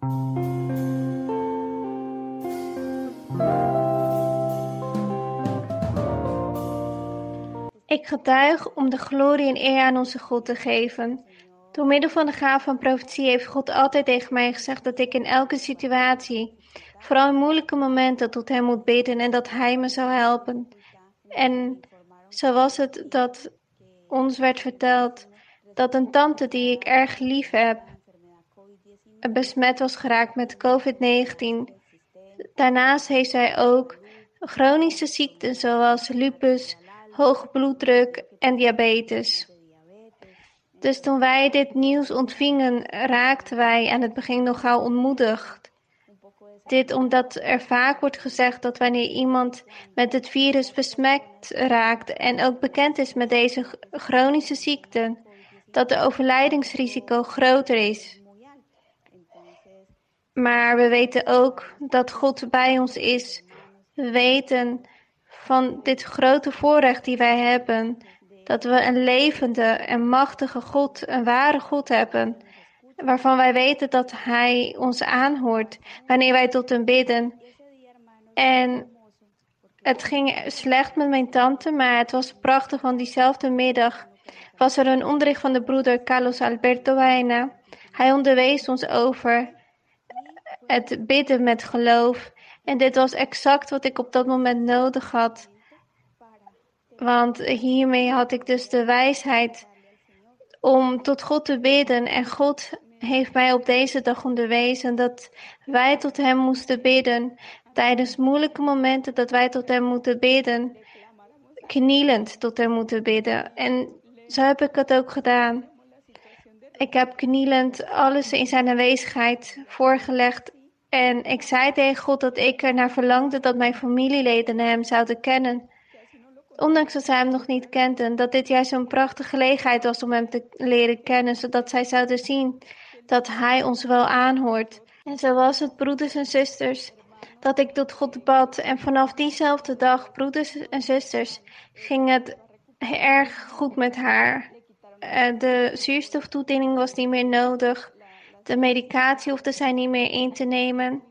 Ik getuig om de glorie en eer aan onze God te geven. Door middel van de gave van profetie heeft God altijd tegen mij gezegd dat ik in elke situatie, vooral in moeilijke momenten, tot Hem moet bidden en dat Hij me zou helpen. En zo was het dat ons werd verteld dat een tante die ik erg lief heb, besmet was geraakt met COVID-19. Daarnaast heeft zij ook chronische ziekten zoals lupus, hoge bloeddruk en diabetes. Dus toen wij dit nieuws ontvingen, raakten wij aan het begin nogal ontmoedigd. Dit omdat er vaak wordt gezegd dat wanneer iemand met het virus besmet raakt en ook bekend is met deze chronische ziekten, dat de overlijdingsrisico groter is. Maar we weten ook dat God bij ons is. We weten van dit grote voorrecht die wij hebben, dat we een levende en machtige God, een ware God hebben, waarvan wij weten dat Hij ons aanhoort wanneer wij tot hem bidden. En het ging slecht met mijn tante, maar het was prachtig, want diezelfde middag was er een onderricht van de broeder Carlos Alberto Baena. Hij onderwees ons over het bidden met geloof. En dit was exact wat ik op dat moment nodig had. Want hiermee had ik dus de wijsheid om tot God te bidden. En God heeft mij op deze dag onderwezen dat wij tot Hem moesten bidden. Tijdens moeilijke momenten dat wij tot Hem moeten bidden. Knielend tot Hem moeten bidden. En zo heb ik het ook gedaan. Ik heb knielend alles in zijn aanwezigheid voorgelegd. En ik zei tegen God dat ik er naar verlangde dat mijn familieleden hem zouden kennen. Ondanks dat zij hem nog niet kenden, dat dit juist een prachtige gelegenheid was om hem te leren kennen, zodat zij zouden zien dat hij ons wel aanhoort. En zo was het, broeders en zusters, dat ik tot God bad. En vanaf diezelfde dag, broeders en zusters, ging het erg goed met haar. Eh, de zuurstoftoediening was niet meer nodig. De medicatie hoefde zij niet meer in te nemen.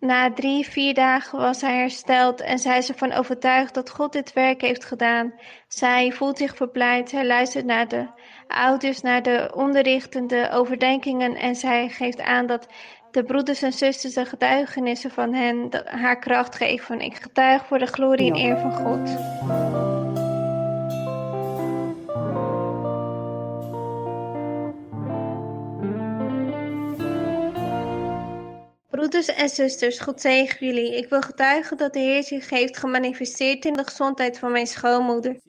Na drie, vier dagen was hij hersteld en zij is ervan overtuigd dat God dit werk heeft gedaan. Zij voelt zich verblijd, hij luistert naar de ouders, naar de onderrichtende overdenkingen en zij geeft aan dat de broeders en zusters de getuigenissen van hen haar kracht geven. Ik getuig voor de glorie en eer van God. Broeders en zusters, God zegen jullie. Ik wil getuigen dat de Heer zich heeft gemanifesteerd in de gezondheid van mijn schoonmoeder.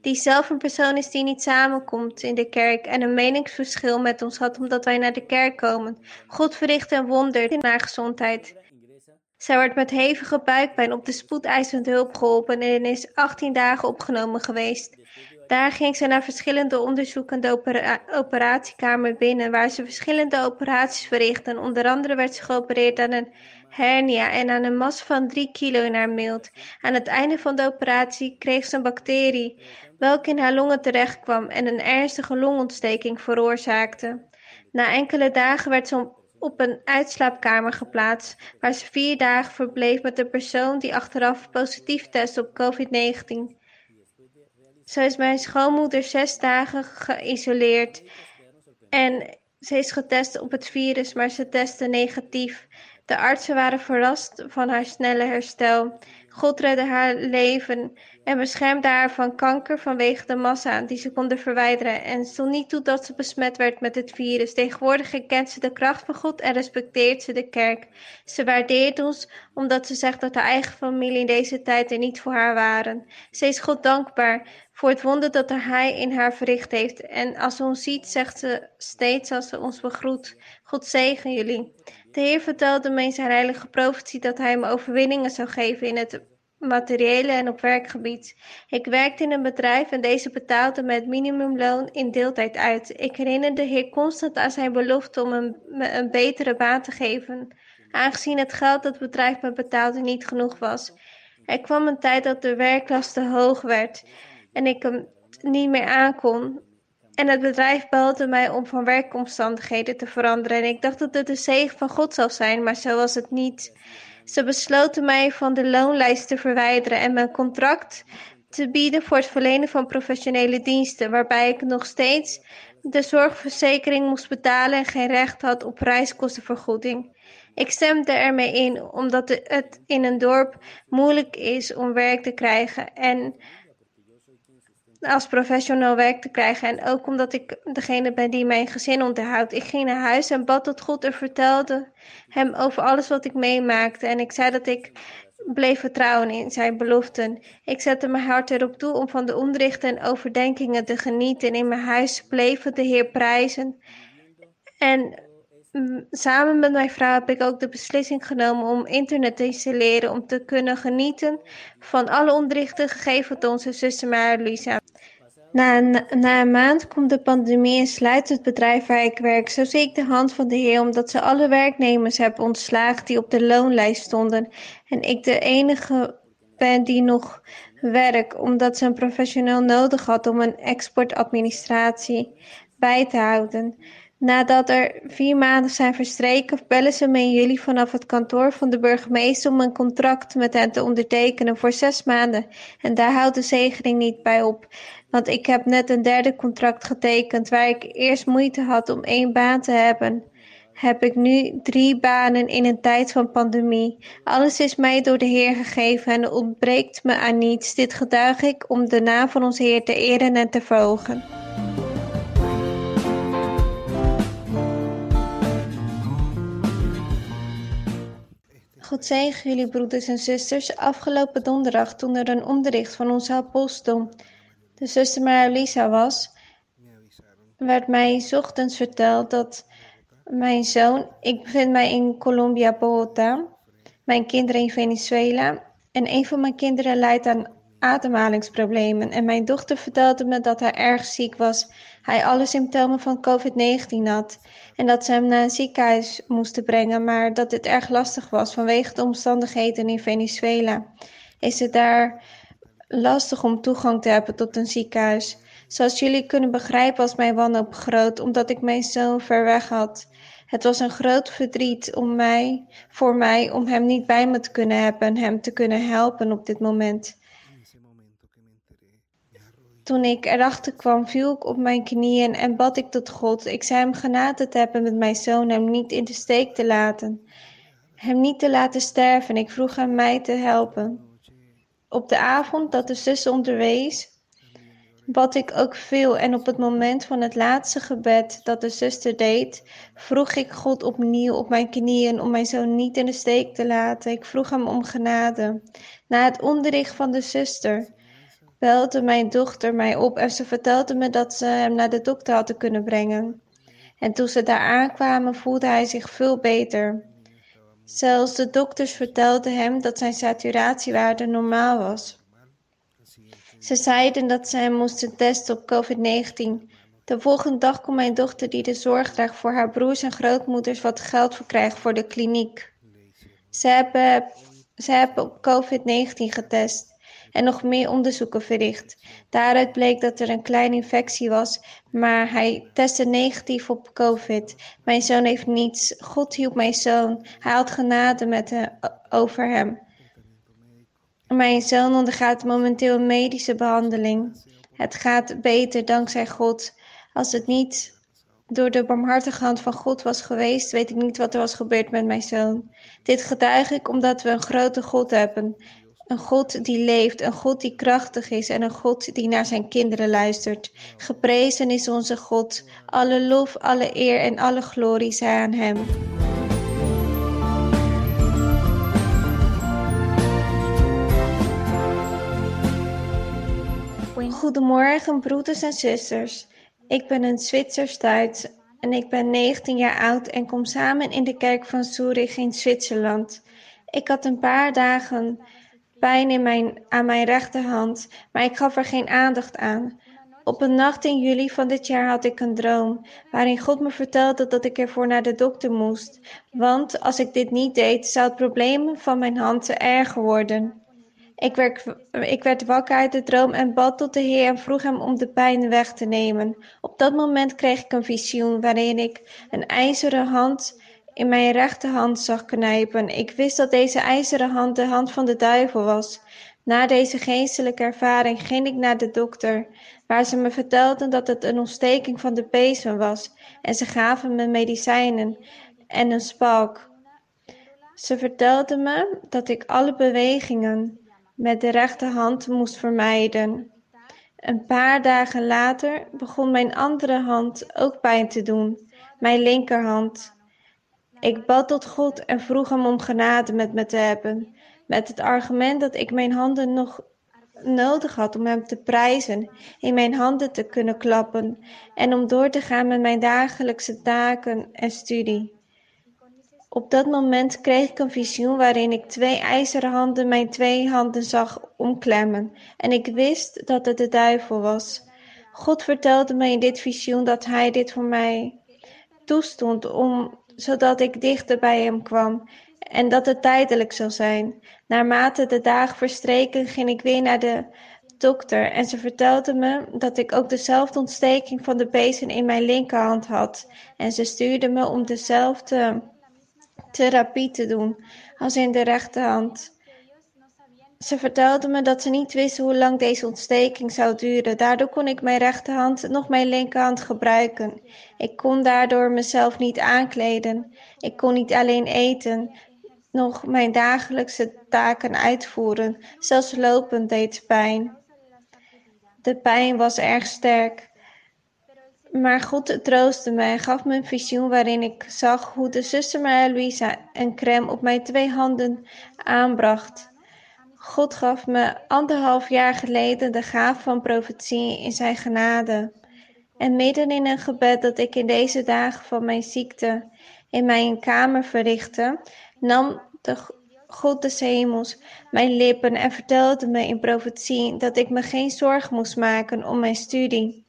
Die zelf een persoon is die niet samenkomt in de kerk en een meningsverschil met ons had omdat wij naar de kerk komen. God verrichtte een wonder in haar gezondheid. Zij werd met hevige buikpijn op de spoedeisende hulp geholpen en is 18 dagen opgenomen geweest. Daar ging ze naar verschillende onderzoeken de operatiekamer binnen, waar ze verschillende operaties verrichtten. Onder andere werd ze geopereerd aan een hernia en aan een massa van 3 kilo in haar mild. Aan het einde van de operatie kreeg ze een bacterie, welke in haar longen terechtkwam en een ernstige longontsteking veroorzaakte. Na enkele dagen werd ze op een uitslaapkamer geplaatst, waar ze vier dagen verbleef met een persoon die achteraf positief testte op COVID-19. Zo is mijn schoonmoeder zes dagen geïsoleerd en ze is getest op het virus, maar ze testte negatief. De artsen waren verrast van haar snelle herstel. God redde haar leven en beschermde haar van kanker vanwege de massa die ze konden verwijderen en stond niet toe dat ze besmet werd met het virus. Tegenwoordig erkent ze de kracht van God en respecteert ze de kerk. Ze waardeert ons omdat ze zegt dat haar eigen familie in deze tijd er niet voor haar waren. Ze is God dankbaar voor het wonder dat hij in haar verricht heeft. En als ze ons ziet, zegt ze steeds als ze ons begroet: God zegen jullie. De Heer vertelde me in zijn heilige profetie dat hij me overwinningen zou geven in het materiële en op werkgebied. Ik werkte in een bedrijf en deze betaalde me het minimumloon in deeltijd uit. Ik herinner de Heer constant aan zijn belofte om een, me een betere baan te geven, aangezien het geld dat het bedrijf me betaalde niet genoeg was. Er kwam een tijd dat de werklast te hoog werd en ik hem niet meer aankon. En het bedrijf belde mij om van werkomstandigheden te veranderen. En ik dacht dat het een zegen van God zou zijn, maar zo was het niet. Ze besloten mij van de loonlijst te verwijderen en mijn contract te bieden voor het verlenen van professionele diensten, waarbij ik nog steeds de zorgverzekering moest betalen en geen recht had op reiskostenvergoeding. Ik stemde ermee in omdat het in een dorp moeilijk is om werk te krijgen en als professional werk te krijgen. En ook omdat ik degene ben die mijn gezin onderhoudt. Ik ging naar huis en bad tot God en vertelde hem over alles wat ik meemaakte. En ik zei dat ik bleef vertrouwen in zijn beloften. Ik zette mijn hart erop toe om van de onderrichten en overdenkingen te genieten. In mijn huis bleven de Heer prijzen. En samen met mijn vrouw heb ik ook de beslissing genomen om internet te installeren. Om te kunnen genieten van alle onderrichten gegeven door onze zuster Marisa. Na een, na maand komt de pandemie en sluit het bedrijf waar ik werk. Zo zie ik de hand van de Heer, omdat ze alle werknemers hebben ontslagen die op de loonlijst stonden. En ik de enige ben die nog werk, omdat ze een professioneel nodig had om een exportadministratie bij te houden. Nadat er vier maanden zijn verstreken, bellen ze me in juli vanaf het kantoor van de burgemeester om een contract met hen te ondertekenen voor zes maanden. En daar houdt de zegening niet bij op. Want ik heb net een derde contract getekend waar ik eerst moeite had om één baan te hebben. Heb ik nu drie banen in een tijd van pandemie. Alles is mij door de Heer gegeven en ontbreekt me aan niets. Dit getuig ik om de naam van onze Heer te eren en te verhogen. God zegen jullie broeders en zusters. Afgelopen donderdag toen er een onderricht van onze apostel de zuster Maria was, werd mij ochtends verteld dat mijn zoon, ik bevind mij in Colombia, Bogota, mijn kinderen in Venezuela en een van mijn kinderen lijdt aan ademhalingsproblemen en mijn dochter vertelde me dat hij erg ziek was. Hij alle symptomen van COVID-19 had en dat ze hem naar een ziekenhuis moesten brengen, maar dat dit erg lastig was vanwege de omstandigheden in Venezuela. Is het daar lastig om toegang te hebben tot een ziekenhuis. Zoals jullie kunnen begrijpen was mijn wanhoop groot, omdat ik mijn zoon ver weg had. Het was een groot verdriet om mij, voor mij om hem niet bij me te kunnen hebben en hem te kunnen helpen op dit moment. Toen ik erachter kwam, viel ik op mijn knieën en bad ik tot God. Ik zei hem genade te hebben met mijn zoon, hem niet in de steek te laten. Hem niet te laten sterven. Ik vroeg hem mij te helpen. Op de avond dat de zus onderwees, bad ik ook veel. En op het moment van het laatste gebed dat de zuster deed, vroeg ik God opnieuw op mijn knieën om mijn zoon niet in de steek te laten. Ik vroeg hem om genade. Na het onderricht van de zuster belde mijn dochter mij op en ze vertelde me dat ze hem naar de dokter hadden kunnen brengen. En toen ze daar aankwamen, voelde hij zich veel beter. Zelfs de dokters vertelden hem dat zijn saturatiewaarde normaal was. Ze zeiden dat ze hem moesten testen op COVID-19. De volgende dag kon mijn dochter, die de zorg draagt voor haar broers en grootmoeders, wat geld verkrijgen voor de kliniek. Ze hebben, ze hebben op COVID-19 getest en nog meer onderzoeken verricht. Daaruit bleek dat er een kleine infectie was, maar hij testte negatief op COVID. Mijn zoon heeft niets. God hielp mijn zoon. Hij had genade met hem, over hem. Mijn zoon ondergaat momenteel een medische behandeling. Het gaat beter dankzij God. Als het niet door de barmhartige hand van God was geweest, weet ik niet wat er was gebeurd met mijn zoon. Dit getuig ik omdat we een grote God hebben. Een God die leeft, een God die krachtig is en een God die naar zijn kinderen luistert. Geprezen is onze God. Alle lof, alle eer en alle glorie zij aan Hem. Goedemorgen, broeders en zusters. Ik ben een Zwitsers Duits en ik ben 19 jaar oud en kom samen in de kerk van Zurich in Zwitserland. Ik had een paar dagen pijn in mijn, aan mijn rechterhand, maar ik gaf er geen aandacht aan. Op een nacht in juli van dit jaar had ik een droom, waarin God me vertelde dat ik ervoor naar de dokter moest, want als ik dit niet deed, zou het probleem van mijn hand erger worden. Ik werd, ik werd wakker uit de droom en bad tot de Heer en vroeg hem om de pijn weg te nemen. Op dat moment kreeg ik een visioen waarin ik een ijzeren hand in mijn rechterhand zag knijpen. Ik wist dat deze ijzeren hand de hand van de duivel was. Na deze geestelijke ervaring ging ik naar de dokter, waar ze me vertelden dat het een ontsteking van de bezem was en ze gaven me medicijnen en een spalk. Ze vertelden me dat ik alle bewegingen met de rechterhand moest vermijden. Een paar dagen later begon mijn andere hand ook pijn te doen, mijn linkerhand. Ik bad tot God en vroeg hem om genade met me te hebben, met het argument dat ik mijn handen nog nodig had om hem te prijzen, in mijn handen te kunnen klappen en om door te gaan met mijn dagelijkse taken en studie. Op dat moment kreeg ik een visioen waarin ik twee ijzeren handen mijn twee handen zag omklemmen en ik wist dat het de duivel was. God vertelde me in dit visioen dat hij dit voor mij toestond om, zodat ik dichter bij hem kwam en dat het tijdelijk zou zijn. Naarmate de dagen verstreken ging ik weer naar de dokter en ze vertelde me dat ik ook dezelfde ontsteking van de bezen in mijn linkerhand had en ze stuurde me om dezelfde therapie te doen als in de rechterhand. Ze vertelde me dat ze niet wisten hoe lang deze ontsteking zou duren. Daardoor kon ik mijn rechterhand nog mijn linkerhand gebruiken. Ik kon daardoor mezelf niet aankleden. Ik kon niet alleen eten, nog mijn dagelijkse taken uitvoeren. Zelfs lopen deed pijn. De pijn was erg sterk. Maar God troostte mij en gaf me een visioen waarin ik zag hoe de zuster Maria Luisa een crème op mijn twee handen aanbracht. God gaf me anderhalf jaar geleden de gaaf van profetie in zijn genade. En midden in een gebed dat ik in deze dagen van mijn ziekte in mijn kamer verrichtte, nam de God des hemels mijn lippen en vertelde me in profetie dat ik me geen zorg moest maken om mijn studie.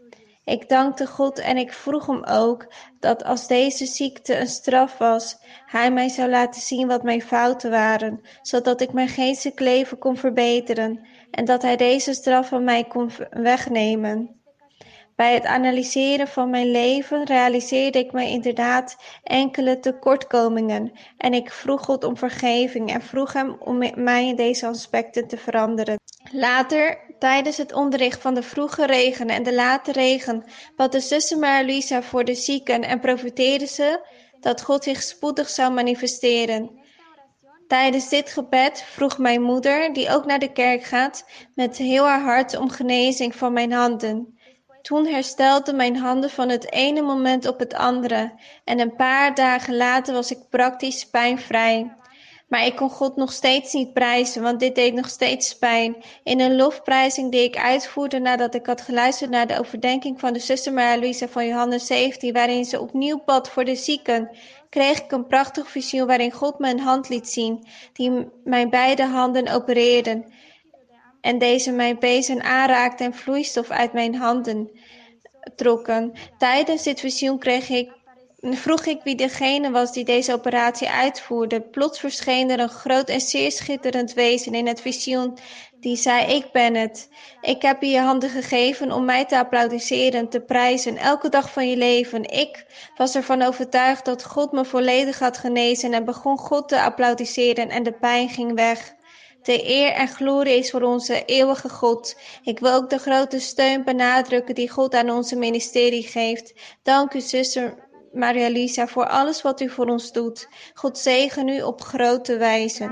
Ik dankte God en ik vroeg hem ook dat als deze ziekte een straf was, hij mij zou laten zien wat mijn fouten waren, zodat ik mijn geestelijk leven kon verbeteren en dat hij deze straf van mij kon wegnemen. Bij het analyseren van mijn leven realiseerde ik me inderdaad enkele tekortkomingen en ik vroeg God om vergeving en vroeg hem om mij in deze aspecten te veranderen. Later, tijdens het onderricht van de vroege regen en de late regen, bad de zuster Maria voor de zieken en profeteerde ze dat God zich spoedig zou manifesteren. Tijdens dit gebed vroeg mijn moeder, die ook naar de kerk gaat, met heel haar hart om genezing van mijn handen. Toen herstelden mijn handen van het ene moment op het andere en een paar dagen later was ik praktisch pijnvrij. Maar ik kon God nog steeds niet prijzen, want dit deed nog steeds pijn. In een lofprijzing die ik uitvoerde nadat ik had geluisterd naar de overdenking van de zuster Maria Luisa van Johannes 17, waarin ze opnieuw bad voor de zieken, kreeg ik een prachtig visioen waarin God een hand liet zien, die mijn beide handen opereerden. En deze mijn pezen aanraakte en vloeistof uit mijn handen trokken. Tijdens dit visioen kreeg ik vroeg ik wie degene was die deze operatie uitvoerde. Plots verscheen er een groot en zeer schitterend wezen in het visioen, die zei: Ik ben het. Ik heb je je handen gegeven om mij te applaudisseren, te prijzen, elke dag van je leven. Ik was ervan overtuigd dat God me volledig had genezen en begon God te applaudisseren en de pijn ging weg. De eer en glorie is voor onze eeuwige God. Ik wil ook de grote steun benadrukken die God aan onze ministerie geeft. Dank u, zuster Maria Lisa, voor alles wat u voor ons doet. God zegen u op grote wijze.